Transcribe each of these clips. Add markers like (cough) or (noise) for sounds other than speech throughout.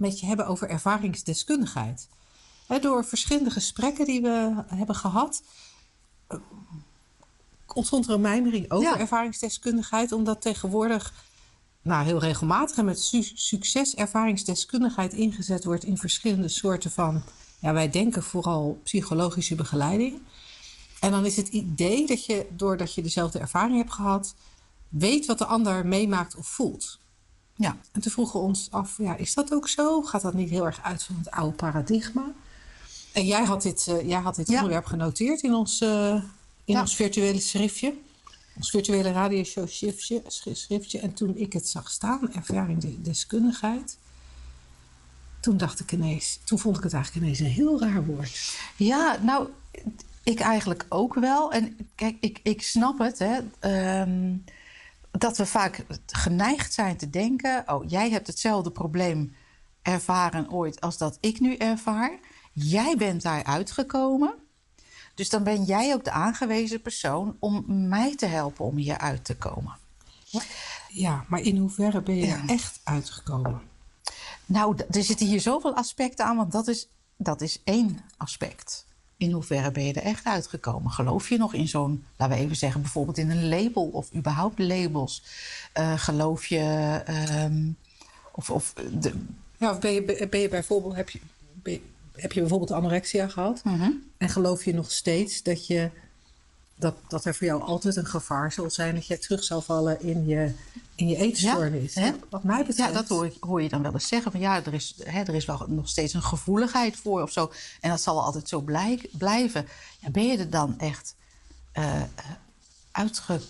met je hebben over ervaringsdeskundigheid. door verschillende gesprekken die we hebben gehad, eh, ontstond er een mijmering over Ja. ervaringsdeskundigheid, omdat tegenwoordig nou, heel regelmatig en met su- succes ervaringsdeskundigheid ingezet wordt in verschillende soorten van, ja, wij denken vooral psychologische begeleiding. En dan is het idee dat je, doordat je dezelfde ervaring hebt gehad, weet wat de ander meemaakt of voelt. Ja, En toen vroegen we ons af, ja, is dat ook zo? Gaat dat niet heel erg uit van het oude paradigma? En jij had dit, eh, jij had dit Ja. onderwerp genoteerd in ons, eh, in Ja. ons virtuele schriftje. Ons virtuele radioshow schriftje, sch- schriftje. En toen ik het zag staan, ervaring de- deskundigheid. Toen dacht ik ineens, toen vond ik het eigenlijk ineens een heel raar woord. ja nou, ik eigenlijk ook wel. En kijk, ik, ik snap het, hè. ehm, dat we vaak geneigd zijn te denken... oh, jij hebt hetzelfde probleem ervaren ooit als dat ik nu ervaar. Jij bent daar uitgekomen. Dus dan ben jij ook de aangewezen persoon om mij te helpen om hier uit te komen. Ja, maar in hoeverre ben je Ja. er echt uitgekomen? Nou, er zitten hier zoveel aspecten aan, want dat is, dat is één aspect. In hoeverre ben je er echt uitgekomen? Geloof je nog in zo'n, laten we even zeggen, bijvoorbeeld in een label of überhaupt labels? Eh, geloof je, ehm, of, of de, Ja, of ben je, ben je bijvoorbeeld, heb je, heb je bijvoorbeeld anorexia gehad? Mhm. En geloof je nog steeds dat, je, dat, dat er voor jou altijd een gevaar zal zijn dat jij terug zal vallen in je, in je eetstoornis? hè? Wat mij betreft. ja, dat hoor, ik- hoor je dan wel eens zeggen. Van ja, er is, hè, er is wel nog steeds een gevoeligheid voor of zo. En dat zal altijd zo blij, blijven. Ja, ben je er dan echt eh, uitge,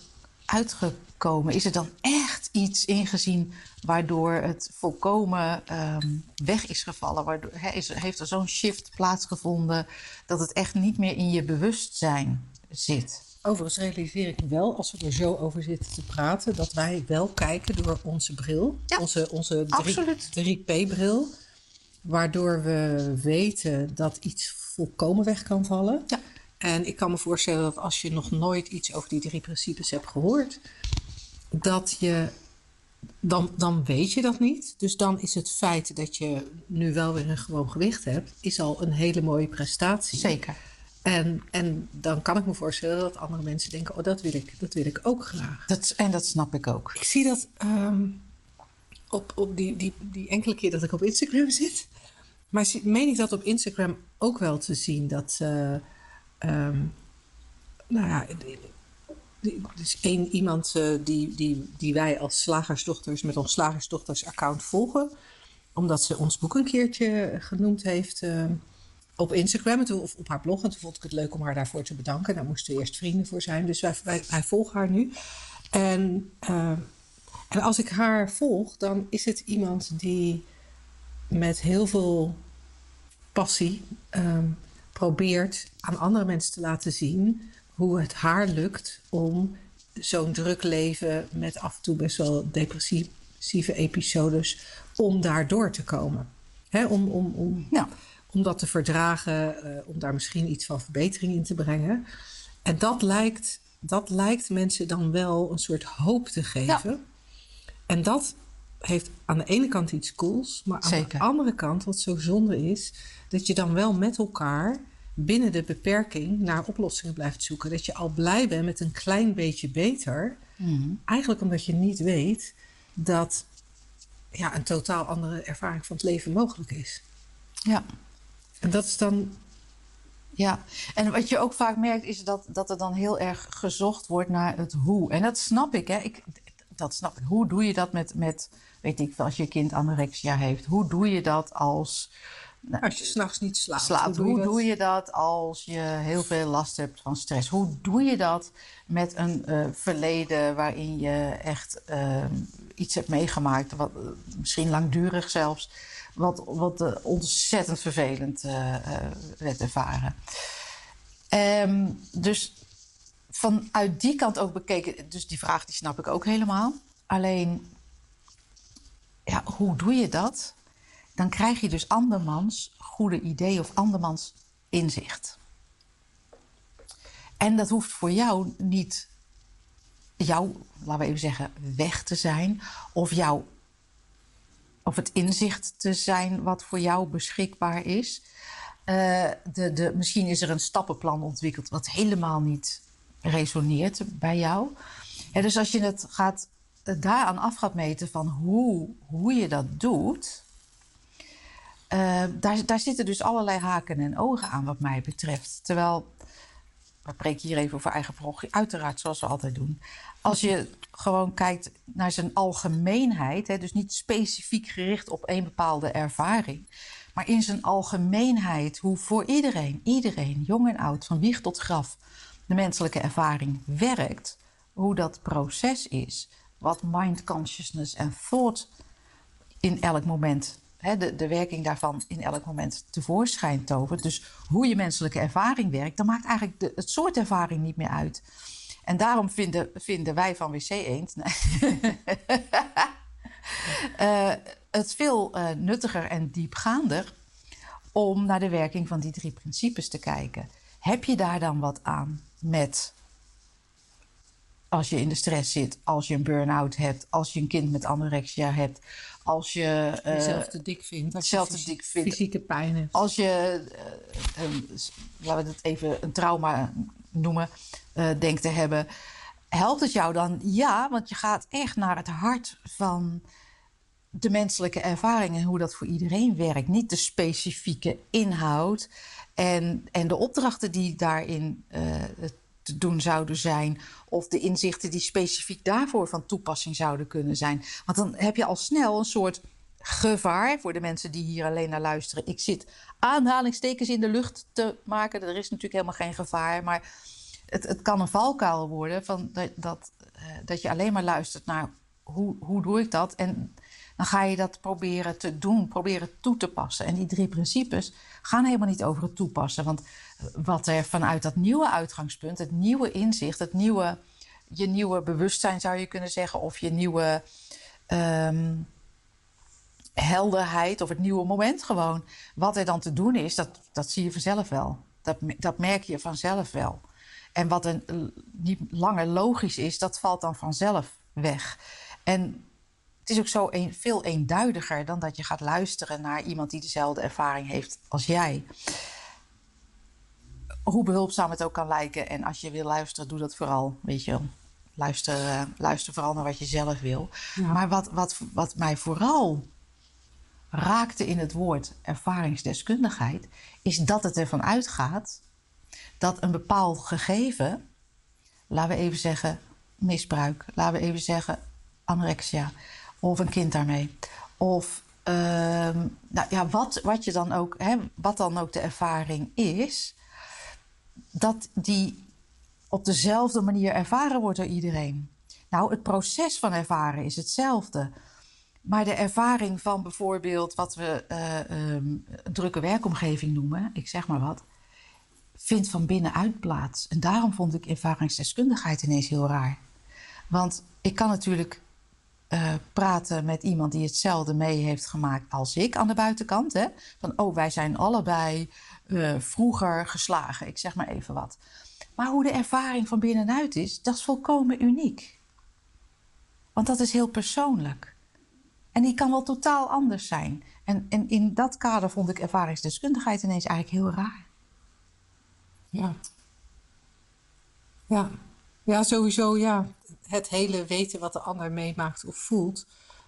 uitgekomen? Is er dan echt iets ingezien waardoor het volkomen ehm, weg is gevallen? Waardoor, hè, is, heeft er zo'n shift plaatsgevonden dat het echt niet meer in je bewustzijn zit? Overigens realiseer ik wel, als we er zo over zitten te praten, dat wij wel kijken door onze bril, Ja, onze, onze absoluut. 3P-bril, waardoor we weten dat iets volkomen weg kan vallen. Ja. En ik kan me voorstellen dat als je nog nooit iets over die drie principes hebt gehoord, dat je. Dan, dan weet je dat niet. Dus dan is het feit dat je nu wel weer een gewoon gewicht hebt, is al een hele mooie prestatie. Zeker. En, en dan kan ik me voorstellen dat andere mensen denken: oh, dat wil ik, dat wil ik ook graag. Dat, en dat snap ik ook. Ik zie dat ehm, op, op die, die, die enkele keer dat ik op Instagram (laughs) zit. Maar meen ik dat op Instagram ook wel te zien dat. ehm, nou ja, is één iemand eh, die, die, die wij als slagersdochters met ons slagersdochters account volgen. Omdat ze ons boek een keertje genoemd heeft eh, op Instagram of op haar blog. En toen vond ik het leuk om haar daarvoor te bedanken. Daar moesten eerst vrienden voor zijn. Dus wij, wij, volgen haar nu. En, eh, en als ik haar volg, dan is het iemand die met heel veel passie ehm, probeert aan andere mensen te laten zien hoe het haar lukt om zo'n druk leven met af en toe best wel depressieve episodes, om daar door te komen. Hè, om, om, om, Ja. Om dat te verdragen, eh, om daar misschien iets van verbetering in te brengen. En dat lijkt, dat lijkt mensen dan wel een soort hoop te geven. En dat heeft aan de ene kant iets cools, maar aan Zeker. de andere kant, wat zo zonde is, dat je dan wel met elkaar binnen de beperking naar oplossingen blijft zoeken. Dat je al blij bent met een klein beetje beter. Eigenlijk omdat je niet weet dat ja, een totaal andere ervaring van het leven mogelijk is. Ja. En dat is dan Ja, en wat je ook vaak merkt is dat, dat er dan heel erg gezocht wordt naar het hoe. En dat snap ik, hè. Ik, dat snap ik. Hoe doe je dat met, met, weet ik als je kind anorexia heeft? Hoe doe je dat als... nou, als je s'nachts niet slaapt. slaapt. hoe Hoe, doe je dat? doe je dat als je heel veel last hebt van stress? Hoe doe je dat met een eh, verleden waarin je echt eh, iets hebt meegemaakt, wat, eh, misschien langdurig zelfs, wat, wat eh, ontzettend vervelend uh, werd ervaren. Um, dus vanuit die kant ook bekeken, dus die vraag die snap ik ook helemaal. Alleen, ja, hoe doe je dat? Dan krijg je dus andermans goede idee of andermans inzicht. En dat hoeft voor jou niet jou, laten we even zeggen, weg te zijn. Of jou of het inzicht te zijn wat voor jou beschikbaar is. Uh, de, de, misschien is er een stappenplan ontwikkeld wat helemaal niet resoneert bij jou. dus als je het gaat, daaraan af gaat meten van hoe, hoe je dat doet, uh, daar, daar zitten dus allerlei haken en ogen aan, wat mij betreft. Terwijl, we spreken hier even over eigen parochie, uiteraard zoals we altijd doen. Als je gewoon kijkt naar zijn algemeenheid, hè, dus niet specifiek gericht op één bepaalde ervaring, maar in zijn algemeenheid, hoe voor iedereen, iedereen, jong en oud, van wieg tot graf, de menselijke ervaring werkt, hoe dat proces is, wat mind consciousness en thought in elk moment, de, werking daarvan in elk moment tevoorschijn tovert. Dus hoe je menselijke ervaring werkt, dan maakt eigenlijk het soort ervaring niet meer uit. En daarom vinden, vinden wij van WC Eend uh, (laughs) het veel uh, nuttiger en diepgaander om naar de werking van die drie principes te kijken. Heb je daar dan wat aan met als je in de stress zit, als je een burn-out hebt, als je een kind met anorexia hebt, als je uh, jezelf te dik vindt, als je te dik vindt, fysieke pijn hebt. Als je, laten we het even een trauma noemen, uh, denkt te hebben. Helpt het jou dan? Ja, want je gaat echt naar het hart van de menselijke ervaring en hoe dat voor iedereen werkt. Niet de specifieke inhoud en, en de opdrachten die daarin doen zouden zijn. Of de inzichten die specifiek daarvoor van toepassing zouden kunnen zijn. Want dan heb je al snel een soort gevaar voor de mensen die hier alleen naar luisteren. Ik zit aanhalingstekens in de lucht te maken. Er is natuurlijk helemaal geen gevaar. Maar het, het kan een valkuil worden van dat, dat, uh, dat je alleen maar luistert naar hoe, hoe doe ik dat? En dan ga je dat proberen te doen, proberen toe te passen. En die drie principes gaan helemaal niet over het toepassen. Want wat er vanuit dat nieuwe uitgangspunt, het nieuwe inzicht, het nieuwe, je nieuwe bewustzijn zou je kunnen zeggen, of je nieuwe um, helderheid of het nieuwe moment gewoon. Wat er dan te doen is, dat, dat zie je vanzelf wel. Dat, dat merk je vanzelf wel. En wat een, niet langer logisch is, dat valt dan vanzelf weg. En is ook zo een, veel eenduidiger dan dat je gaat luisteren naar iemand die dezelfde ervaring heeft als jij. Hoe behulpzaam het ook kan lijken. En als je wil luisteren, doe dat vooral. Weet je Luister, uh, luister vooral naar wat je zelf wil. Ja. Maar wat, wat, wat mij vooral raakte in het woord ervaringsdeskundigheid, is dat het ervan uitgaat dat een bepaald gegeven, laten we even zeggen misbruik, laten we even zeggen anorexia, of een kind daarmee, of uh, nou ja, wat, wat, je dan ook, hè, wat dan ook de ervaring is, dat die op dezelfde manier ervaren wordt door iedereen. Nou, het proces van ervaren is hetzelfde. Maar de ervaring van bijvoorbeeld wat we uh, um, drukke werkomgeving noemen, ik zeg maar wat, vindt van binnenuit plaats. En daarom vond ik ervaringsdeskundigheid ineens heel raar. Want ik kan natuurlijk uh, praten met iemand die hetzelfde mee heeft gemaakt als ik aan de buitenkant. Hè? Van, oh, wij zijn allebei uh, vroeger geslagen. Ik zeg maar even wat. Maar hoe de ervaring van binnenuit is, dat is volkomen uniek. Want dat is heel persoonlijk. En die kan wel totaal anders zijn. En, en in dat kader vond ik ervaringsdeskundigheid ineens eigenlijk heel raar. Ja. Ja. Ja, sowieso ja. Het hele weten wat de ander meemaakt of voelt.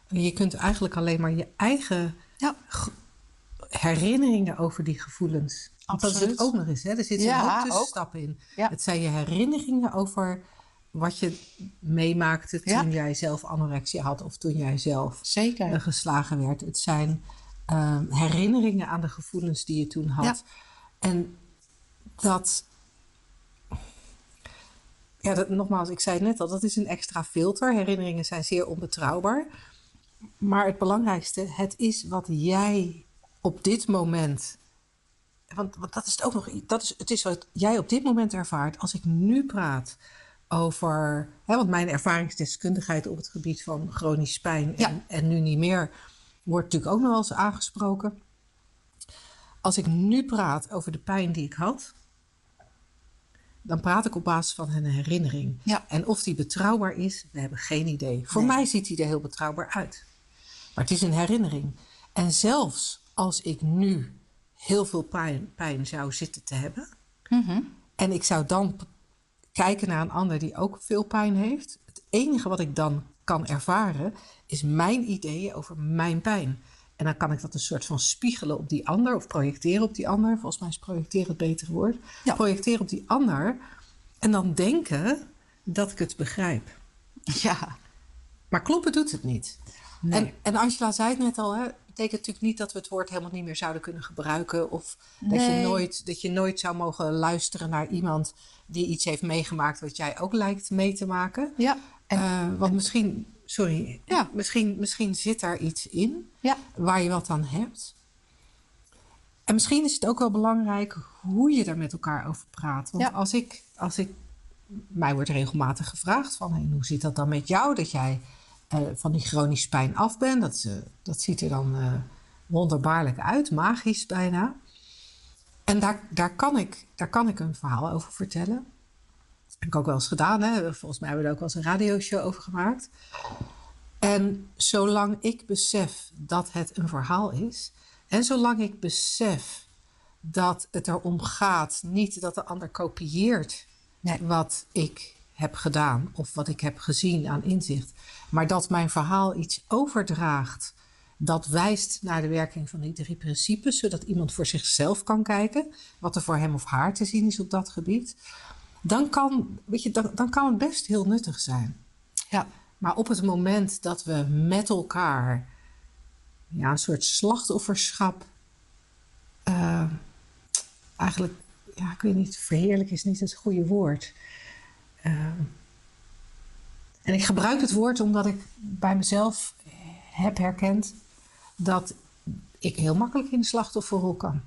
Je kunt eigenlijk alleen maar je eigen ja. herinneringen over die gevoelens. Absoluut. Dat is het ook nog eens. Hè? Er zitten ja, ook tussenstappen in. Ja. Het zijn je herinneringen over wat je meemaakte toen jij zelf anorexia had of toen jij zelf Zeker. geslagen werd. Het zijn uh, herinneringen aan de gevoelens die je toen had. En dat ja, dat, nogmaals, ik zei het net al, dat is een extra filter. Herinneringen zijn zeer onbetrouwbaar. Maar het belangrijkste, het is wat jij op dit moment. Want, want dat is het ook nog. Dat is, het is wat jij op dit moment ervaart. Als ik nu praat over. Hè, want mijn ervaringsdeskundigheid op het gebied van chronisch pijn en, en nu niet meer. wordt natuurlijk ook nog wel eens aangesproken. Als ik nu praat over de pijn die ik had dan praat ik op basis van een herinnering. Ja. En of die betrouwbaar is, we hebben geen idee. Voor mij ziet hij er heel betrouwbaar uit. Maar het is een herinnering. En zelfs als ik nu heel veel pijn, pijn zou zitten te hebben, Mhm. en ik zou dan kijken naar een ander die ook veel pijn heeft, het enige wat ik dan kan ervaren is mijn ideeën over mijn pijn. En dan kan ik dat een soort van spiegelen op die ander of projecteren op die ander. Volgens mij is projecteren het betere woord. Ja. Projecteren op die ander en dan denken dat ik het begrijp. Ja. Maar kloppen doet het niet. Nee. En, en Angela zei het net al, hè, betekent natuurlijk niet dat we het woord helemaal niet meer zouden kunnen gebruiken. Of dat, je nooit, dat je nooit zou mogen luisteren naar iemand die iets heeft meegemaakt wat jij ook lijkt mee te maken. Ja. En, Eh, want misschien, sorry, Ja. misschien, misschien zit daar iets in ja. waar je wat aan hebt. En misschien is het ook wel belangrijk hoe je daar met elkaar over praat. Want Ja. als, ik, als ik, mij wordt regelmatig gevraagd van, hey, hoe zit dat dan met jou dat jij eh, van die chronische pijn af bent? Dat, dat ziet er dan eh, wonderbaarlijk uit, magisch bijna. En daar, daar, kan ik, daar kan ik een verhaal over vertellen. Dat heb ik ook wel eens gedaan. Hè? Volgens mij hebben we er ook wel eens een radioshow over gemaakt. En zolang ik besef dat het een verhaal is, en zolang ik besef dat het erom gaat, niet dat de ander kopieert Nee. wat ik heb gedaan of wat ik heb gezien aan inzicht, maar dat mijn verhaal iets overdraagt dat wijst naar de werking van die drie principes, zodat iemand voor zichzelf kan kijken wat er voor hem of haar te zien is op dat gebied, dan kan, weet je, dan, dan kan het best heel nuttig zijn. Ja. Maar op het moment dat we met elkaar ja, een soort slachtofferschap. eh, eigenlijk, ja, ik weet niet, verheerlijk is niet het goede woord. Eh, en ik gebruik het woord omdat ik bij mezelf heb herkend dat ik heel makkelijk in de slachtofferrol kan.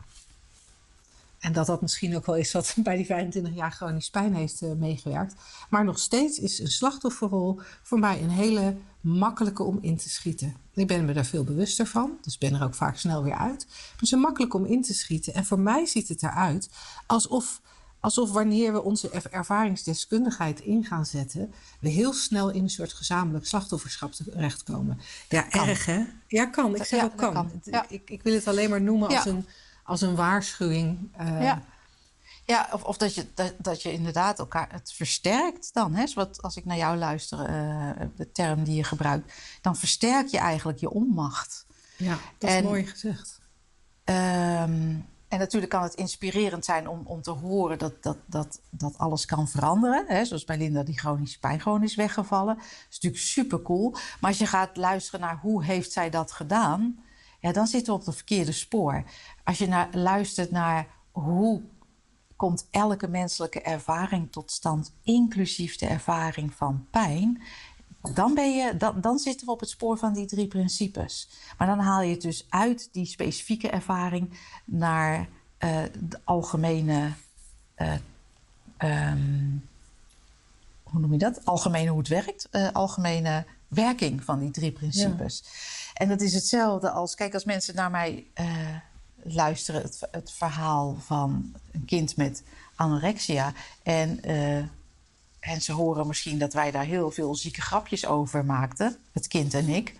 En dat dat misschien ook wel is wat (laughs) bij die 25 jaar chronisch pijn heeft eh, meegewerkt. Maar nog steeds is een slachtofferrol voor mij een hele makkelijke om in te schieten. Ik ben me daar veel bewuster van, dus ben er ook vaak snel weer uit. Maar het is een makkelijk om in te schieten. En voor mij ziet het eruit alsof, alsof wanneer we onze er- ervaringsdeskundigheid in gaan zetten, we heel snel in een soort gezamenlijk slachtofferschap terechtkomen. Ja, Kan. erg hè? Ja, kan. Ik zeg Ja, ook kan. kan. Het- Ja. Ik, ik wil het alleen maar noemen als, een, als een waarschuwing. eh, Ja. Ja, of, of dat, je, dat, dat je inderdaad elkaar het versterkt dan. Hè? Zoals als ik naar jou luister, eh, de term die je gebruikt, dan versterk je eigenlijk je onmacht. Ja, dat is mooi gezegd. Ehm, en natuurlijk kan het inspirerend zijn om, om te horen dat, dat, dat, dat alles kan veranderen. Hè? Zoals bij Linda, die chronische pijn gewoon is weggevallen. Dat is natuurlijk super cool. Maar als je gaat luisteren naar hoe heeft zij dat gedaan, ja, dan zitten we op het verkeerde spoor. Als je naar, luistert naar hoe komt elke menselijke ervaring tot stand, inclusief de ervaring van pijn, dan, ben je, dan, dan zitten we op het spoor van die drie principes. Maar dan haal je het dus uit die specifieke ervaring naar eh, de algemene. eh, ehm, hoe noem je dat? Algemene hoe het werkt. eh, algemene werking van die drie principes. En dat is hetzelfde als, kijk, als mensen naar mij luisteren, het, het verhaal van een kind met anorexia. En, eh, en ze horen misschien dat wij daar heel veel zieke grapjes over maakten, het kind en ik.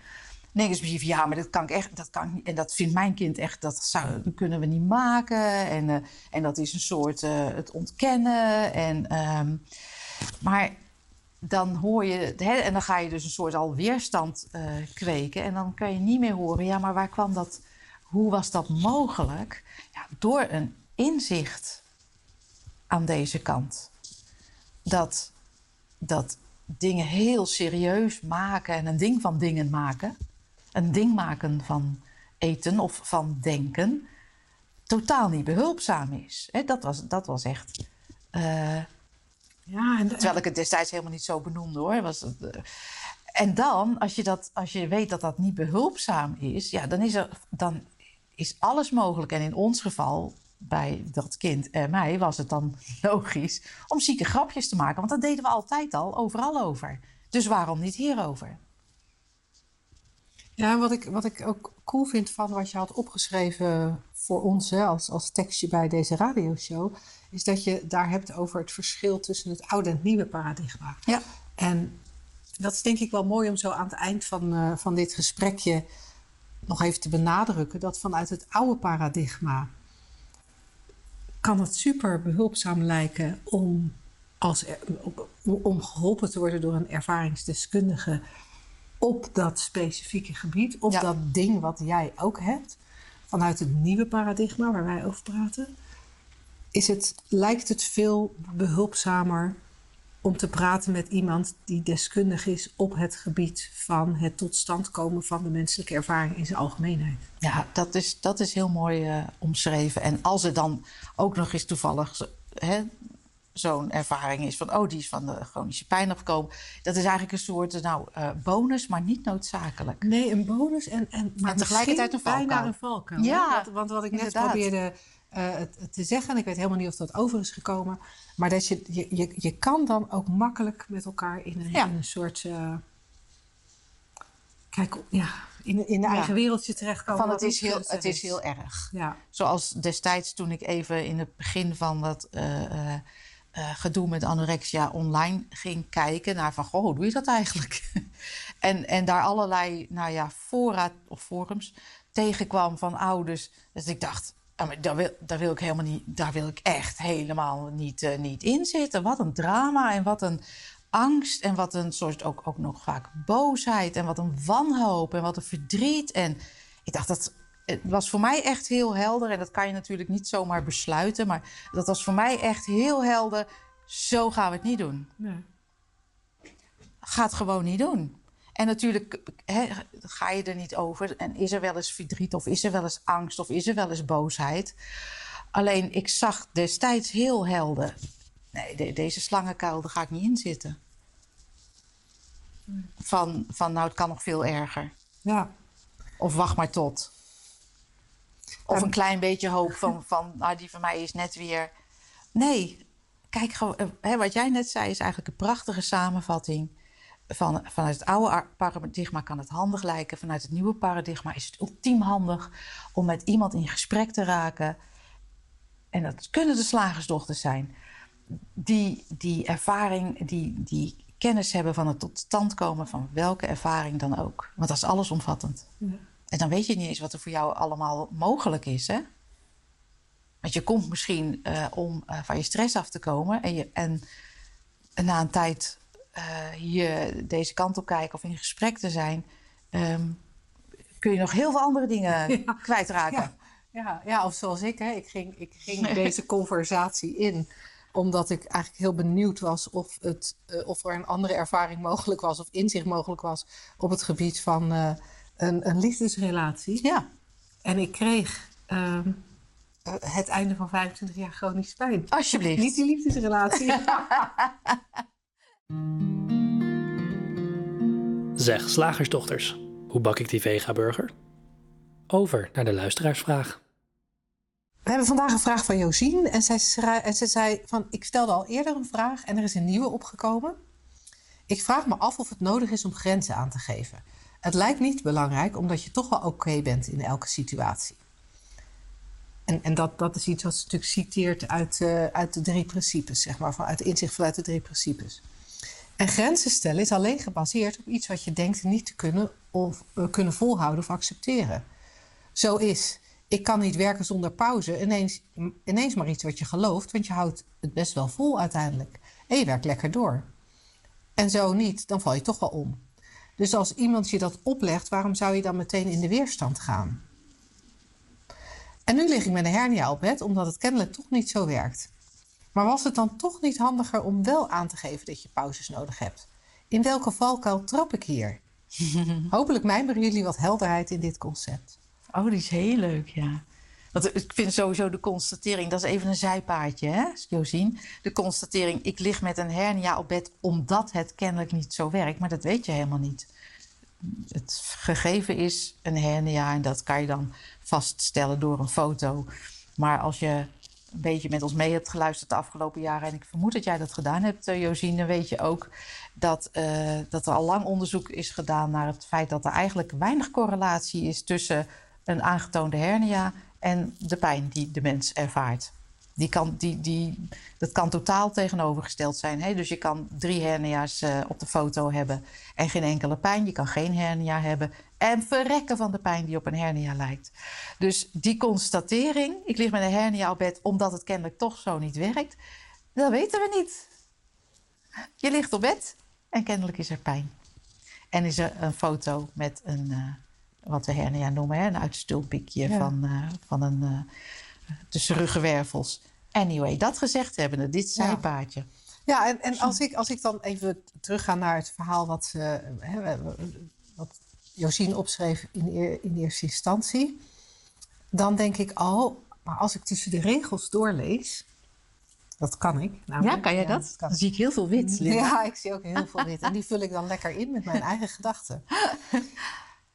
Denken ze misschien ja, maar dat kan ik echt, dat kan. En dat vindt mijn kind echt, dat, zou, kunnen we niet maken. En, eh, en dat is een soort eh, het ontkennen. En, ehm, maar dan hoor je, hè, en dan ga je dus een soort al weerstand eh, kweken. En dan kan je niet meer horen, ja, maar waar kwam dat, hoe was dat mogelijk? Ja, door een inzicht aan deze kant. Dat, dat dingen heel serieus maken en een ding van dingen maken. Een ding maken van eten of van denken. Totaal niet behulpzaam is. Dat, was, dat was echt. eh, Ja, en, Terwijl ik het destijds helemaal niet zo benoemde hoor. Was het, eh, en dan, als je, dat, als je weet dat dat niet behulpzaam is, ja, dan, is er, dan is alles mogelijk. En in ons geval, bij dat kind en mij, was het dan (laughs) logisch om zieke grapjes te maken. Want dat deden we altijd al, overal over. Dus waarom niet hierover? Ja, wat ik, wat ik ook cool vind van wat je had opgeschreven voor ons hè, als, als tekstje bij deze radioshow, is dat je daar hebt over het verschil tussen het oude en het nieuwe paradigma. Ja. En dat is denk ik wel mooi om zo aan het eind van, eh, van dit gesprekje nog even te benadrukken. Dat vanuit het oude paradigma kan het super behulpzaam lijken om, als, om geholpen te worden door een ervaringsdeskundige op dat specifieke gebied, op Ja. dat ding wat jij ook hebt, vanuit het nieuwe paradigma waar wij over praten, is het, lijkt het veel behulpzamer om te praten met iemand die deskundig is op het gebied van het tot stand komen van de menselijke ervaring in zijn algemeenheid. Ja, dat is, dat is heel mooi eh, omschreven. En als er dan ook nog eens toevallig hè, zo'n ervaring is van... oh, die is van de chronische pijn afgekomen. Dat is eigenlijk een soort nou, eh, bonus, maar niet noodzakelijk. Nee, een bonus en, en, maar En tegelijkertijd een valkuil. bijna een valkuil. Ja, want, want wat ik net inderdaad. probeerde te zeggen, en ik weet helemaal niet of dat over is gekomen, maar dat je, je, je, je kan dan ook makkelijk met elkaar in een, Ja. in een soort. eh, kijk, ja, in, in de Ja. eigen wereldje terechtkomen. Van het is, heel, het is heel erg. Ja, Zoals destijds toen ik even in het begin van dat eh, eh, eh, gedoe met anorexia online ging kijken naar van, goh, hoe doe je dat eigenlijk? (laughs) en, en daar allerlei, nou ja, fora of forums tegenkwam van ouders. Dus ik dacht, maar daar, wil, daar wil ik helemaal niet, daar wil ik echt helemaal niet, eh, niet in zitten. Wat een drama en wat een angst en wat een soort ook, ook nog vaak boosheid en wat een wanhoop en wat een verdriet. En ik dacht dat het was voor mij echt heel helder en dat kan je natuurlijk niet zomaar besluiten, maar dat was voor mij echt heel helder. Zo gaan we het niet doen. nee. Ga het gewoon niet doen. En natuurlijk ga je er niet over. En is er wel eens verdriet, of is er wel eens angst, of is er wel eens boosheid. Alleen ik zag destijds heel helder. Nee, de- deze slangenkuil, daar ga ik niet in zitten. Van, van, nou, het kan nog veel erger. ja. Of wacht maar tot. Of een klein beetje hoop van, van nou, die van mij is net weer. Nee, kijk, gewoon, eh, hè, wat jij net zei is eigenlijk een prachtige samenvatting. Van, vanuit het oude ar- paradigma kan het handig lijken. Vanuit het nieuwe paradigma is het ultiem handig om met iemand in gesprek te raken. En dat kunnen de slagersdochters zijn. Die, die ervaring, die, die kennis hebben van het tot stand komen van welke ervaring dan ook. Want dat is allesomvattend. En dan weet je niet eens wat er voor jou allemaal mogelijk is, hè? Want je komt misschien eh, om eh, van je stress af te komen. En, je, en, na een tijd hier deze kant op kijken of in gesprek te zijn... ehm, kun je nog heel veel andere dingen (laughs) Ja. kwijtraken. Ja, ja, ja, of zoals ik, hè, ik ging, ik ging (laughs) deze conversatie in omdat ik eigenlijk heel benieuwd was of, het, eh, of er een andere ervaring mogelijk was of inzicht mogelijk was op het gebied van eh, een, een liefdesrelatie. Ja, En ik kreeg ehm, eh, het einde van 25 jaar chronisch pijn. alsjeblieft. Niet die liefdesrelatie. (laughs) Zeg, slagersdochters, hoe bak ik die vega-burger? Over naar de luisteraarsvraag. We hebben vandaag een vraag van Josien. En zij, zei van, ik stelde al eerder een vraag en er is een nieuwe opgekomen. Ik vraag me af of het nodig is om grenzen aan te geven. Het lijkt niet belangrijk, omdat je toch wel oké bent in elke situatie. En, en dat, dat is iets wat ze natuurlijk citeert uit, eh, uit de drie principes, zeg maar, vanuit inzicht vanuit de drie principes. En grenzen stellen is alleen gebaseerd op iets wat je denkt niet te kunnen of eh, kunnen volhouden of accepteren. Zo is, ik kan niet werken zonder pauze, ineens, ineens maar iets wat je gelooft, want je houdt het best wel vol uiteindelijk. En je werkt lekker door. En zo niet, dan val je toch wel om. Dus als iemand je dat oplegt, waarom zou je dan meteen in de weerstand gaan? En nu lig ik met een hernia op bed, omdat het kennelijk toch niet zo werkt. Maar was het dan toch niet handiger om wel aan te geven dat je pauzes nodig hebt? In welke valkuil trap ik hier? (laughs) Hopelijk mijmeren jullie wat helderheid in dit concept. Oh, die is heel leuk, ja. Want ik vind sowieso de constatering, dat is even een zijpaadje, hè, Josien. De constatering, ik lig met een hernia op bed omdat het kennelijk niet zo werkt. Maar dat weet je helemaal niet. Het gegeven is een hernia en dat kan je dan vaststellen door een foto. Maar als je een beetje met ons mee hebt geluisterd de afgelopen jaren... en ik vermoed dat jij dat gedaan hebt, Josien... dan weet je ook dat, uh, dat er al lang onderzoek is gedaan... naar het feit dat er eigenlijk weinig correlatie is... tussen een aangetoonde hernia en de pijn die de mens ervaart. Die kan, die, die, dat kan totaal tegenovergesteld zijn. Hè? Dus je kan drie hernia's uh, op de foto hebben en geen enkele pijn. Je kan geen hernia hebben en verrekken van de pijn die op een hernia lijkt. Dus die constatering, ik lig met een hernia op bed omdat het kennelijk toch zo niet werkt, dat weten we niet. Je ligt op bed en kennelijk is er pijn. En is er een foto met een, uh, wat we hernia noemen, hè? een uitstulpikje ja. van, uh, van een, tussen ruggenwervels. Anyway, dat gezegd hebbende, dit zijpaadje. Ja, ja en, en als, ik, als ik dan even terugga naar het verhaal wat, wat Josien opschreef in, eer, in eerste instantie, dan denk ik al, maar als ik tussen de regels doorlees, dat kan ik. Namelijk, ja, kan jij dat? dat kan. Dan zie ik heel veel wit. Linda. Ja, ik zie ook heel veel wit. En die vul ik dan lekker in met mijn eigen gedachten.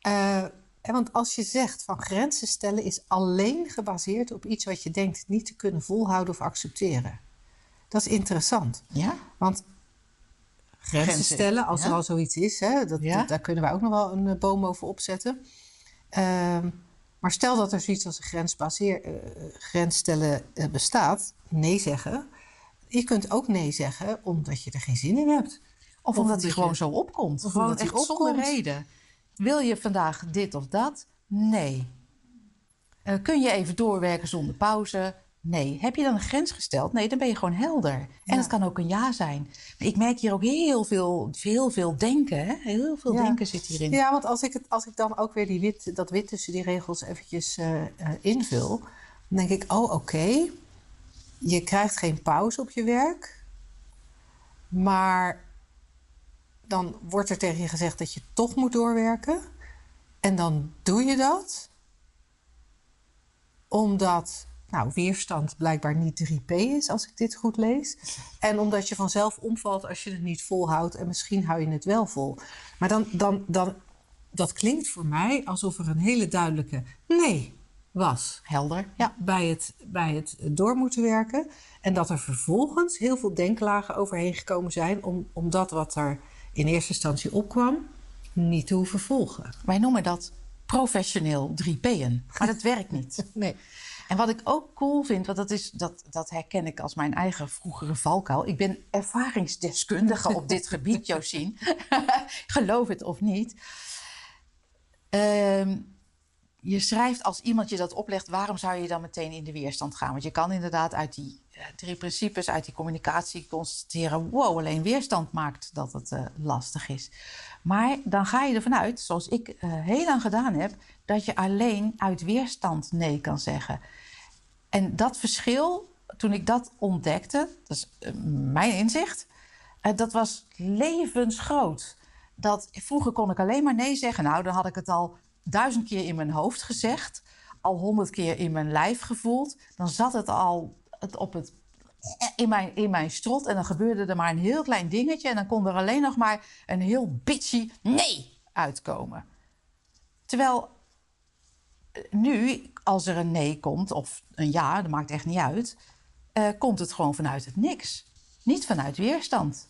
Uh, (laughs) want als je zegt van grenzen stellen is alleen gebaseerd op iets wat je denkt niet te kunnen volhouden of accepteren. Dat is interessant. Ja. Want grenzen, grenzen stellen, als ja. er al zoiets is, hè, dat, ja. dat, daar kunnen wij ook nog wel een boom over opzetten. Uh, maar stel dat er zoiets als een uh, grens stellen uh, bestaat, nee zeggen. Je kunt ook nee zeggen omdat je er geen zin in hebt. Of, of omdat hij gewoon je, zo opkomt. Of gewoon echt opkomt. zonder reden. Wil je vandaag dit of dat? Nee. Uh, kun je even doorwerken zonder pauze? Nee. Heb je dan een grens gesteld? Nee, dan ben je gewoon helder. En dat kan ook een ja zijn. Ik merk hier ook heel veel, heel veel denken. Hè? Heel veel ja. denken zit hierin. Ja, want als ik, het, als ik dan ook weer die wit, dat wit tussen die regels eventjes uh, uh, invul... dan denk ik, oh oké, okay. je krijgt geen pauze op je werk... maar dan wordt er tegen je gezegd dat je toch moet doorwerken. En dan doe je dat omdat nou, weerstand blijkbaar niet 3P is, als ik dit goed lees. En omdat je vanzelf omvalt als je het niet volhoudt. En misschien hou je het wel vol. Maar dan, dan, dan, dat klinkt voor mij alsof er een hele duidelijke nee was. Helder, ja. Bij het, bij het door moeten werken. En dat er vervolgens heel veel denklagen overheen gekomen zijn... om, om dat wat er in eerste instantie opkwam, niet te hoeven volgen. Wij noemen dat professioneel 3P'en, maar dat werkt niet. (laughs) Nee. En wat ik ook cool vind, want dat, is, dat, dat herken ik als mijn eigen vroegere valkuil. Ik ben ervaringsdeskundige op dit gebied, (laughs) Josien. (laughs) Geloof het of niet. Uh, je schrijft als iemand je dat oplegt, waarom zou je dan meteen in de weerstand gaan? Want je kan inderdaad uit die drie principes, uit die communicatie constateren: wow, alleen weerstand maakt dat het uh, lastig is. Maar dan ga je ervan uit, zoals ik uh, heel lang gedaan heb, dat je alleen uit weerstand nee kan zeggen. En dat verschil, toen ik dat ontdekte, dat is mijn inzicht, dat was levensgroot. Dat, vroeger kon ik alleen maar nee zeggen. Nou, dan had ik het al duizend keer in mijn hoofd gezegd, al honderd keer in mijn lijf gevoeld. Dan zat het al op het, in, mijn, in mijn strot en dan gebeurde er maar een heel klein dingetje. En dan kon er alleen nog maar een heel bitchy nee uitkomen. Terwijl eh, nu, als er een nee komt, of een ja, dat maakt echt niet uit, uh, komt het gewoon vanuit het niks. Niet vanuit weerstand.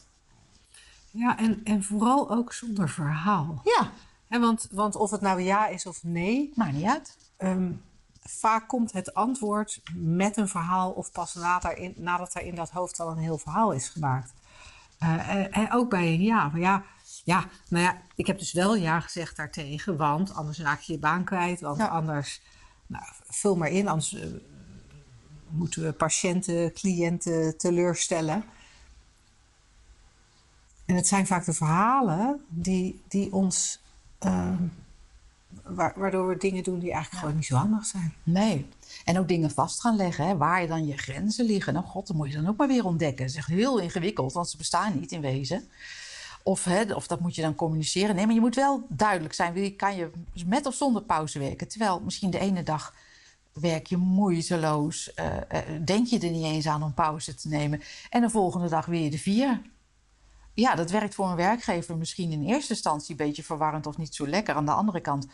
Ja, en, en vooral ook zonder verhaal. Ja. Want, want of het nou ja is of nee. Maakt niet uit. Um, vaak komt het antwoord met een verhaal of pas nadat, in, nadat er in dat hoofd al een heel verhaal is gemaakt. Uh, en, en, ook bij een ja. Maar ja, ja, nou ja, ik heb dus wel ja gezegd daartegen, want anders raak je je baan kwijt. Want ja. anders, nou, vul maar in, anders uh, moeten we patiënten, cliënten teleurstellen. En het zijn vaak de verhalen die, die ons uh, waardoor we dingen doen die eigenlijk ja. gewoon niet zo handig zijn. Nee. En ook dingen vast gaan leggen, hè, waar dan je grenzen liggen. Nou, god, dat moet je dan ook maar weer ontdekken. Dat is echt heel ingewikkeld, want ze bestaan niet in wezen. Of, hè, of dat moet je dan communiceren. Nee, maar je moet wel duidelijk zijn. Kan je met of zonder pauze werken? Terwijl misschien de ene dag werk je moeiteloos. eh, eh, denk je er niet eens aan om pauze te nemen. En de volgende dag weer de vier. Ja, dat werkt voor een werkgever misschien in eerste instantie een beetje verwarrend of niet zo lekker. Aan de andere kant,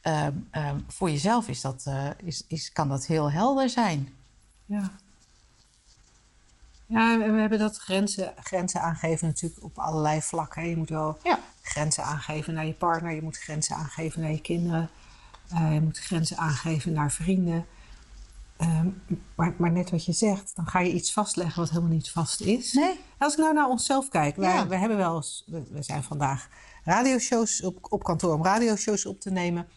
ehm, ehm, voor jezelf is dat, eh, is, is, kan dat heel helder zijn. Ja. Ja, we hebben dat grenzen, grenzen aangeven natuurlijk op allerlei vlakken. Je moet wel Ja. grenzen aangeven naar je partner, je moet grenzen aangeven naar je kinderen, eh, je moet grenzen aangeven naar vrienden. Ehm, maar, maar net wat je zegt, dan ga je iets vastleggen wat helemaal niet vast is. Nee? Als ik nou naar onszelf kijk, wij, Ja. wij hebben wel eens, we, we zijn vandaag radioshows op, op kantoor om radioshows op te nemen.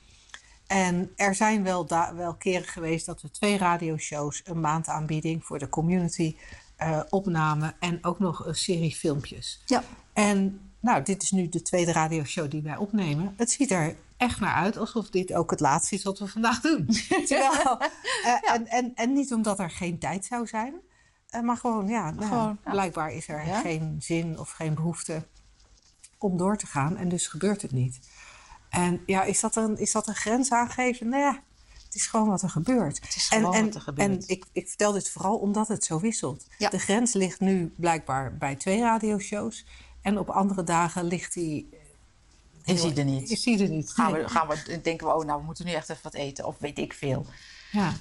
En er zijn wel, wel keren geweest dat we twee radioshows, een maandaanbieding voor de community eh, opnamen en ook nog een serie filmpjes. Ja. En nou, dit is nu de tweede radioshow die wij opnemen. Het ziet er echt naar uit alsof dit ook het laatste is wat we vandaag doen. (laughs) Terwijl, eh, en, en, en niet omdat er geen tijd zou zijn, eh, maar gewoon, ja, nou, Gewoon, ja. blijkbaar is er Ja. geen zin of geen behoefte om door te gaan en dus gebeurt het niet. En ja, is dat een, is dat een grens aangeven? Nee, ja, het is gewoon wat er gebeurt. Het is gewoon en, wat er gebeurt. En ik, ik vertel dit vooral omdat het zo wisselt. De grens ligt nu blijkbaar bij twee radioshows. En op andere dagen ligt die... Is hij er niet? Die er niet. Gaan we, gaan we, denken we, oh nou, we moeten nu echt even wat eten. Of weet ik veel. Ja.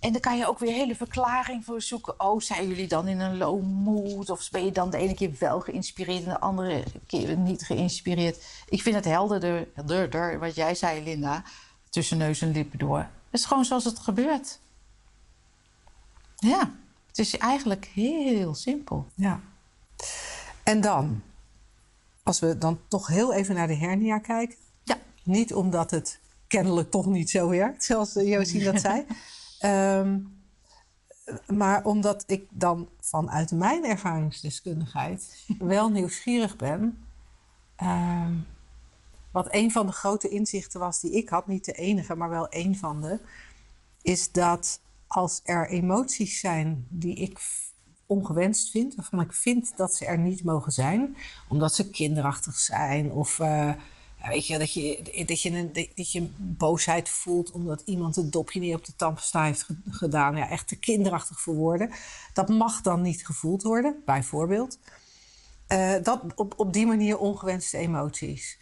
En dan kan je ook weer hele verklaring voor zoeken. Oh, zijn jullie dan in een low mood? Of ben je dan de ene keer wel geïnspireerd en de andere keer niet geïnspireerd? Ik vind het helderder, helderder wat jij zei, Linda. Tussen neus en lippen door. Het is gewoon zoals het gebeurt. Ja, het is eigenlijk heel simpel. ja. En dan, als we dan toch heel even naar de hernia kijken. Ja, Niet omdat het kennelijk toch niet zo werkt, zoals eh, Josien dat (laughs) zei. Ehm, maar omdat ik dan vanuit mijn ervaringsdeskundigheid wel nieuwsgierig ben. Ehm, wat een van de grote inzichten was die ik had, niet de enige, maar wel een van de, is dat als er emoties zijn die ik ongewenst vind, waarvan ik vind dat ze er niet mogen zijn, omdat ze kinderachtig zijn of eh, weet je, dat, je, dat, je een, dat je boosheid voelt omdat iemand het dopje niet op de tandpasta heeft ge- gedaan, ja, echt te kinderachtig voor woorden, dat mag dan niet gevoeld worden, bijvoorbeeld. Eh, dat op, op die manier ongewenste emoties.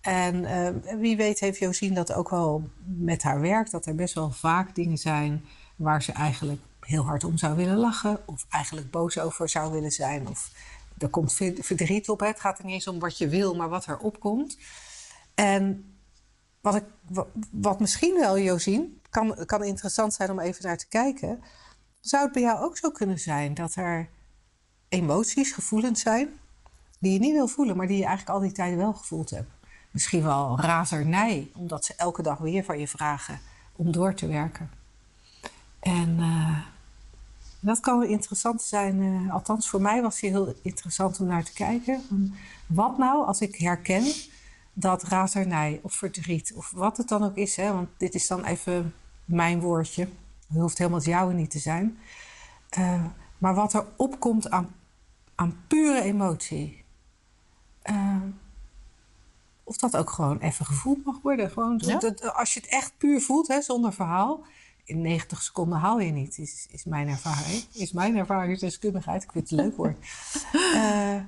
En eh, wie weet heeft Josien dat ook wel met haar werk. Dat er best wel vaak dingen zijn waar ze eigenlijk heel hard om zou willen lachen. Of eigenlijk boos over zou willen zijn. Of er komt ver- verdriet op. Hè. Het gaat er niet eens om wat je wil, maar wat er opkomt. En wat, ik, wa- wat misschien wel, Josien, kan, kan interessant zijn om even naar te kijken. Zou het bij jou ook zo kunnen zijn dat er emoties, gevoelens zijn die je niet wil voelen, maar die je eigenlijk al die tijd wel gevoeld hebt. Misschien wel razernij, omdat ze elke dag weer van je vragen om door te werken. En eh, dat kan wel interessant zijn. eh, althans, voor mij was die heel interessant om naar te kijken. Wat nou als ik herken dat razernij of verdriet of wat het dan ook is, hè, want dit is dan even mijn woordje. Het hoeft helemaal het jouwe niet te zijn. Eh, maar wat er opkomt aan, aan pure emotie. Eh, of dat ook gewoon even gevoeld mag worden. Gewoon, Ja. dat- als je het echt puur voelt, hè, zonder verhaal. In 90 seconden haal je niet, is, is mijn ervaring. Is mijn ervaringsdeskundigheid. Ik vind het een leuk woord. (laughs) Eh,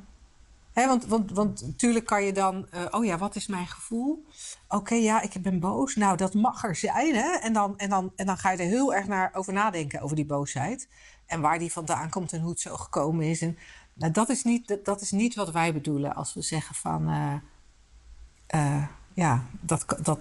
hè, want, want, want natuurlijk kan je dan... eh, oh ja, wat is mijn gevoel? Oké, ja, ik ben boos. Nou, dat mag er zijn. Hè? En, dan, en, dan, en dan ga je er heel erg naar over nadenken, over die boosheid. En waar die vandaan komt en hoe het zo gekomen is. En, nou, dat, is niet, dat, dat is niet wat wij bedoelen als we zeggen van... eh, ja, dat, dat,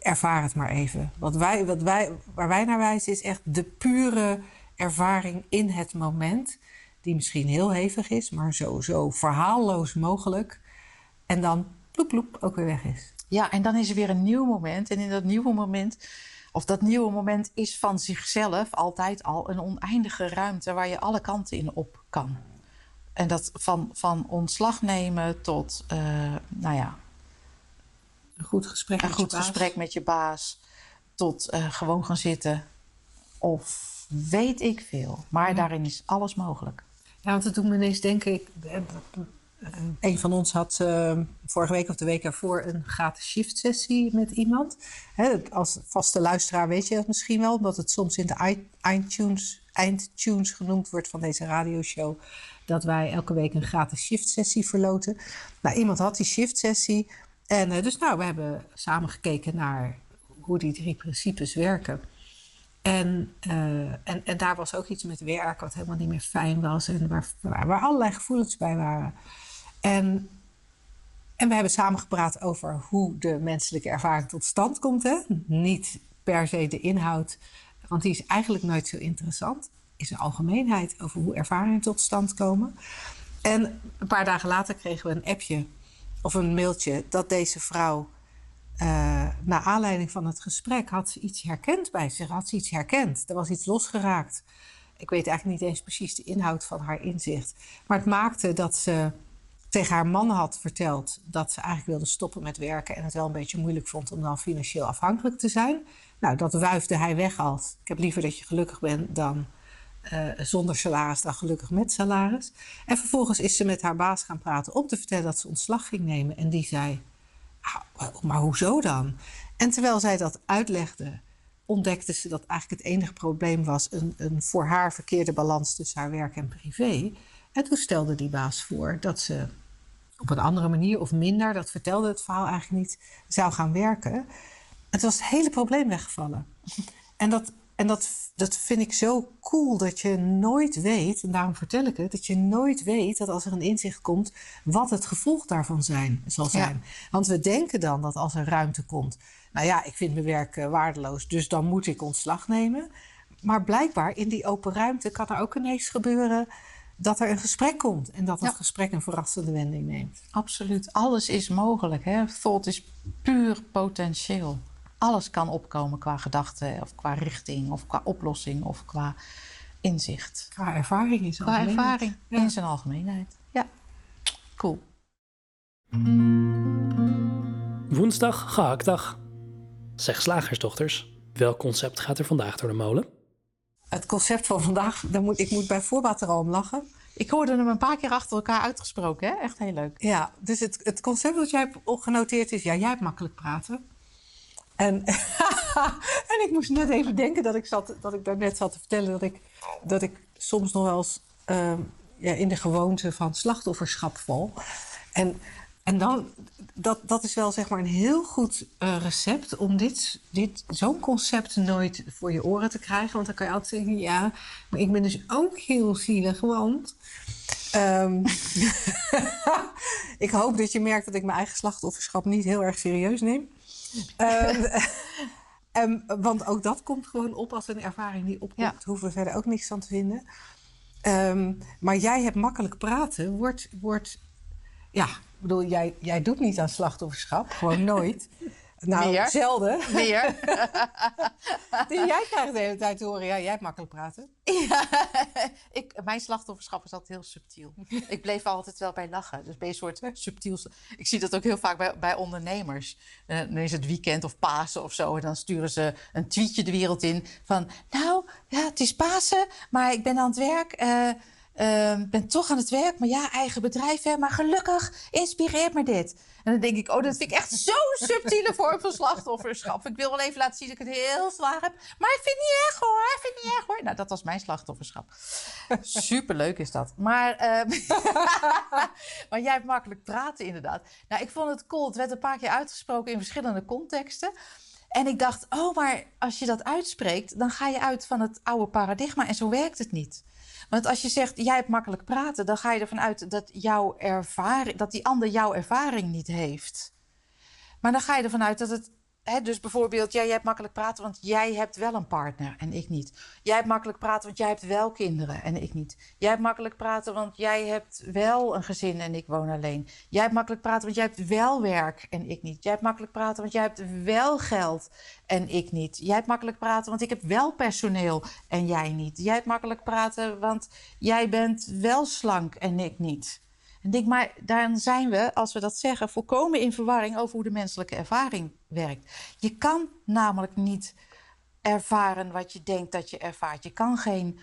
ervaar het maar even. Wat wij, wat wij, waar wij naar wijzen is echt de pure ervaring in het moment. Die misschien heel hevig is, maar zo, zo verhaalloos mogelijk. En dan ploep ploep ook weer weg is. Ja, en dan is er weer een nieuw moment. En in dat nieuwe moment, of dat nieuwe moment is van zichzelf altijd al een oneindige ruimte waar je alle kanten in op kan. En dat van, van ontslag nemen tot, eh, nou ja, Een goed gesprek. een met je goed baas. gesprek met je baas, tot eh, gewoon gaan zitten. Of weet ik veel. Maar daarin is alles mogelijk. Ja, want het doet me ineens denken. Ik, eh, een van ons had vorige week of de week ervoor een gratis shift sessie met iemand. als vaste luisteraar weet je dat misschien wel, omdat het soms in de iTunes, eindtunes genoemd wordt van deze radioshow. Dat wij elke week een gratis shift sessie verloten. Nou, iemand had die shift sessie. En dus nou, we hebben samen gekeken naar hoe die drie principes werken. En, uh, en, en daar was ook iets met werk wat helemaal niet meer fijn was en waar allerlei gevoelens bij waren. En, en we hebben samen gepraat over hoe de menselijke ervaring tot stand komt. Hè? Niet per se de inhoud, want die is eigenlijk nooit zo interessant. Is een algemeenheid over hoe ervaringen tot stand komen. En een paar dagen later kregen we een appje of een mailtje dat deze vrouw uh, naar aanleiding van het gesprek had ze iets herkend bij zich. Had ze iets herkend. Er was iets losgeraakt. Ik weet eigenlijk niet eens precies de inhoud van haar inzicht. Maar het maakte dat ze tegen haar man had verteld dat ze eigenlijk wilde stoppen met werken en het wel een beetje moeilijk vond om dan financieel afhankelijk te zijn. Nou, dat wuifde hij weg als: ik heb liever dat je gelukkig bent dan uh, zonder salaris dan gelukkig met salaris. En vervolgens is ze met haar baas gaan praten om te vertellen dat ze ontslag ging nemen. En die zei: nou, maar hoezo dan? En terwijl zij dat uitlegde, ontdekte ze dat eigenlijk het enige probleem was een, een voor haar verkeerde balans tussen haar werk en privé. En toen stelde die baas voor dat ze op een andere manier of minder, dat vertelde het verhaal eigenlijk niet, zou gaan werken. Het was het hele probleem weggevallen. En dat, en dat, dat vind ik zo cool dat je nooit weet, en daarom vertel ik het, dat je nooit weet dat als er een inzicht komt, wat het gevolg daarvan zijn, zal zijn. Want we denken dan dat als er ruimte komt, nou ja, ik vind mijn werk uh, waardeloos, dus dan moet ik ontslag nemen. Maar blijkbaar in die open ruimte kan er ook ineens gebeuren dat er een gesprek komt en dat dat gesprek een verrassende wending neemt. Absoluut, alles is mogelijk. Hè? Thought is puur potentieel alles kan opkomen qua gedachte of qua richting of qua oplossing of qua inzicht. Qua ervaring in zijn qua ervaring in zijn algemeenheid. Ja, cool. Woensdag, gehaktdag. Zeg slagersdochters, welk concept gaat er vandaag door de molen? Het concept van vandaag, daar moet, ik moet bij voorbaat er al om lachen. Ik hoorde hem een paar keer achter elkaar uitgesproken, hè? echt heel leuk. Ja, dus het, het concept dat jij hebt genoteerd is, ja, jij hebt makkelijk praten. En, (laughs) en ik moest net even denken dat ik, zat, dat ik daar net zat te vertellen dat ik, dat ik soms nog wel eens uh, ja, in de gewoonte van slachtofferschap val. En, en dan, dat, dat is wel zeg maar een heel goed uh, recept om dit, dit, zo'n concept nooit voor je oren te krijgen. Want dan kan je altijd zeggen, ja, maar ik ben dus ook heel zielig, want... Um, (laughs) ik hoop dat je merkt dat ik mijn eigen slachtofferschap niet heel erg serieus neem. Um, (laughs) want ook dat komt gewoon op als een ervaring die opkomt. Ja. Hoeven we verder ook niks aan te vinden. Um, maar jij hebt makkelijk praten. Wordt, wordt ja, ik bedoel, jij, jij doet niet aan slachtofferschap. Gewoon nooit. (laughs) Nou, Meer. zelden. (laughs) Meer. dus jij krijgt de hele tijd te horen, ja, jij hebt makkelijk praten. Ja, (laughs) ik, mijn slachtofferschap is altijd heel subtiel. Ik bleef altijd wel bij lachen. Dus bij een soort subtiel... Ik zie dat ook heel vaak bij, bij ondernemers. Uh, dan is het weekend of Pasen of zo. En dan sturen ze een tweetje de wereld in van... Nou, ja, het is Pasen, maar ik ben aan het werk... Uh, uh, ben toch aan het werk, maar ja, eigen bedrijf, hè, maar gelukkig inspireert me dit. En dan denk ik, oh, dat vind ik echt zo'n subtiele vorm van slachtofferschap. Ik wil wel even laten zien dat ik het heel zwaar heb. Maar ik vind het niet erg hoor, ik vind het niet erg hoor. Nou, dat was mijn slachtofferschap. Superleuk is dat. Maar, uh, (laughs) maar jij hebt makkelijk praten inderdaad. Nou, ik vond het cool. Het werd een paar keer uitgesproken in verschillende contexten. En ik dacht, oh, maar als je dat uitspreekt, dan ga je uit van het oude paradigma. En zo werkt het niet. Want als je zegt, jij hebt makkelijk praten, dan ga je ervan uit dat, jouw ervaring, dat die ander jouw ervaring niet heeft. Maar dan ga je ervan uit dat het dus bijvoorbeeld, jij hebt makkelijk praten, want jij hebt wel een partner en ik niet. Jij hebt makkelijk praten, want jij hebt wel kinderen en ik niet. Jij hebt makkelijk praten, want jij hebt wel een gezin en ik woon alleen. Jij hebt makkelijk praten, want jij hebt wel werk en ik niet. Jij hebt makkelijk praten, want jij hebt wel geld en ik niet. Jij hebt makkelijk praten, want ik heb wel personeel en jij niet. Jij hebt makkelijk praten, want jij bent wel slank en ik niet. En denk maar, dan zijn we, als we dat zeggen, volkomen in verwarring over hoe de menselijke ervaring werkt. Je kan namelijk niet ervaren wat je denkt dat je ervaart. Je kan geen,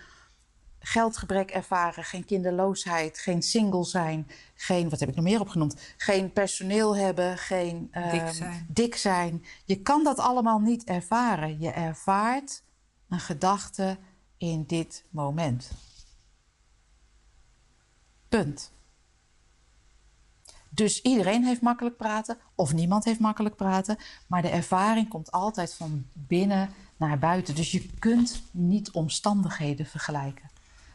geldgebrek ervaren, geen kinderloosheid, geen single zijn, geen, wat heb ik nog meer opgenoemd? Geen personeel hebben, geen Dik ehm, zijn. dik zijn. Je kan dat allemaal niet ervaren. Je ervaart een gedachte in dit moment. Punt. Dus iedereen heeft makkelijk praten, of niemand heeft makkelijk praten, maar de ervaring komt altijd van binnen naar buiten. Dus je kunt niet omstandigheden vergelijken.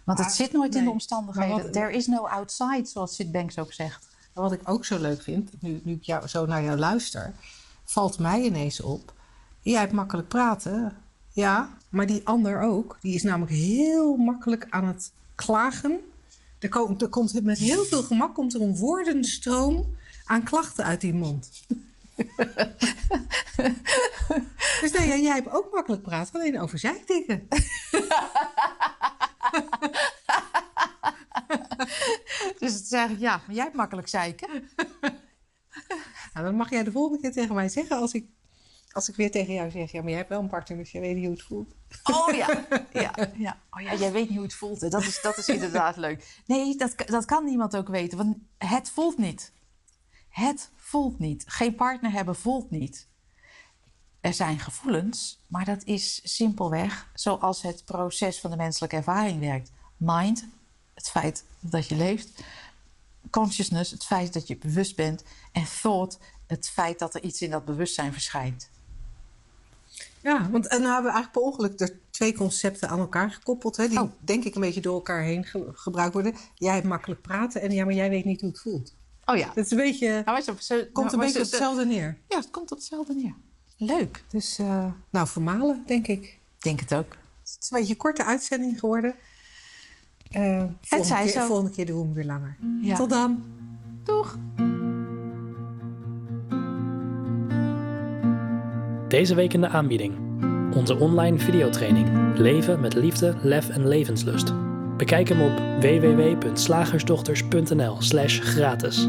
Want het Maar- zit nooit in de omstandigheden. Wat- There is no outside, zoals Sid Banks ook zegt. Wat ik ook zo leuk vind, nu, nu ik jou, zo naar jou luister, valt mij ineens op. Jij hebt makkelijk praten, ja, maar die ander ook. Die is namelijk heel makkelijk aan het klagen. Er, komt er komt met heel veel gemak komt er een woordende stroom aan klachten uit die mond. (laughs) dus nee, jij hebt ook makkelijk praten, alleen over zeikdikken. (laughs) Dus het zeg ik, ja, maar jij hebt makkelijk zeiken. Nou, dan mag jij de volgende keer tegen mij zeggen als ik, als ik weer tegen jou zeg: ja, maar jij hebt wel een partner, dus jij weet niet hoe het voelt. Oh ja, (laughs) ja, ja. Oh ja, jij weet niet hoe het voelt. Hè. Dat, is, dat is inderdaad leuk. Nee, dat, dat kan niemand ook weten, want het voelt niet. Het voelt niet. Geen partner hebben voelt niet. Er zijn gevoelens, maar dat is simpelweg zoals het proces van de menselijke ervaring werkt. Mind, het feit dat je leeft. Consciousness, het feit dat je bewust bent. En thought, het feit dat er iets in dat bewustzijn verschijnt. Ja, want en nou hebben we eigenlijk per ongeluk er twee concepten aan elkaar gekoppeld, hè, die Oh. denk ik een beetje door elkaar heen ge- gebruikt worden. Jij hebt makkelijk praten en ja, maar jij weet niet hoe het voelt. Oh ja. Dat is een beetje, Nou, zo- zo- komt een beetje op hetzelfde neer. Ja, het komt op hetzelfde neer. Leuk. Dus, eh, nou, vermalen, denk ik. Denk het ook. Het is een beetje een korte uitzending geworden. Eh volgende, zij keer, zo. volgende keer doen we hem weer langer. Ja. Tot dan. Doeg. Deze week de aanbieding. Onze online videotraining Leven met liefde, lef en levenslust. Bekijk hem op www.slagersdochters.nl slash gratis.